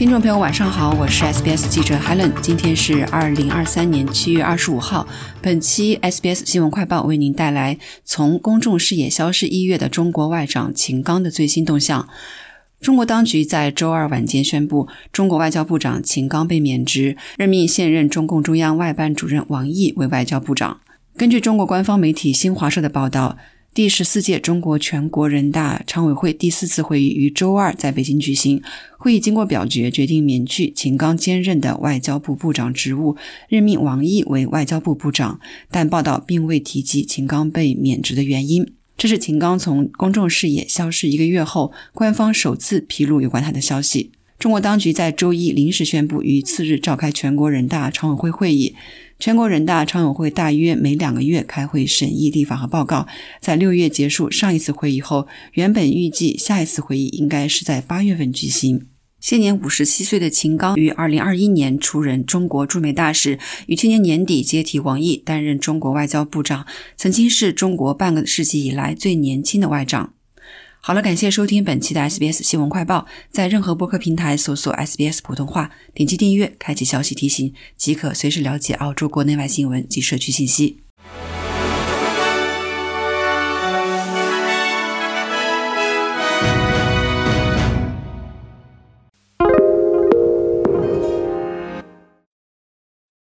听众朋友，晚上好，我是 SBS 记者 Helen。今天是二零二三年七月二十五号。本期 SBS 新闻快报为您带来从公众视野消失一月的中国外长秦刚的最新动向。中国当局在周二晚间宣布，中国外交部长秦刚被免职，任命现任中共中央外办主任王毅为外交部长。根据中国官方媒体新华社的报道。第十四届中国全国人大常委会第四次会议于周二在北京举行。会议经过表决，决定免去秦刚兼任的外交部部长职务，任命王毅为外交部部长。但报道并未提及秦刚被免职的原因。这是秦刚从公众视野消失一个月后，官方首次披露有关他的消息。中国当局在周一临时宣布，于次日召开全国人大常委会会议。全国人大常委会大约每两个月开会审议立法和报告。在六月结束上一次会议后，原本预计下一次会议应该是在八月份举行。现年五十七岁的秦刚于二零二一年出任中国驻美大使，于去年年底接替王毅担任中国外交部长，曾经是中国半个世纪以来最年轻的外长。好了，感谢收听本期的 SBS 新闻快报。在任何播客平台搜索 SBS 普通话，点击订阅，开启消息提醒，即可随时了解澳洲国内外新闻及社区信息。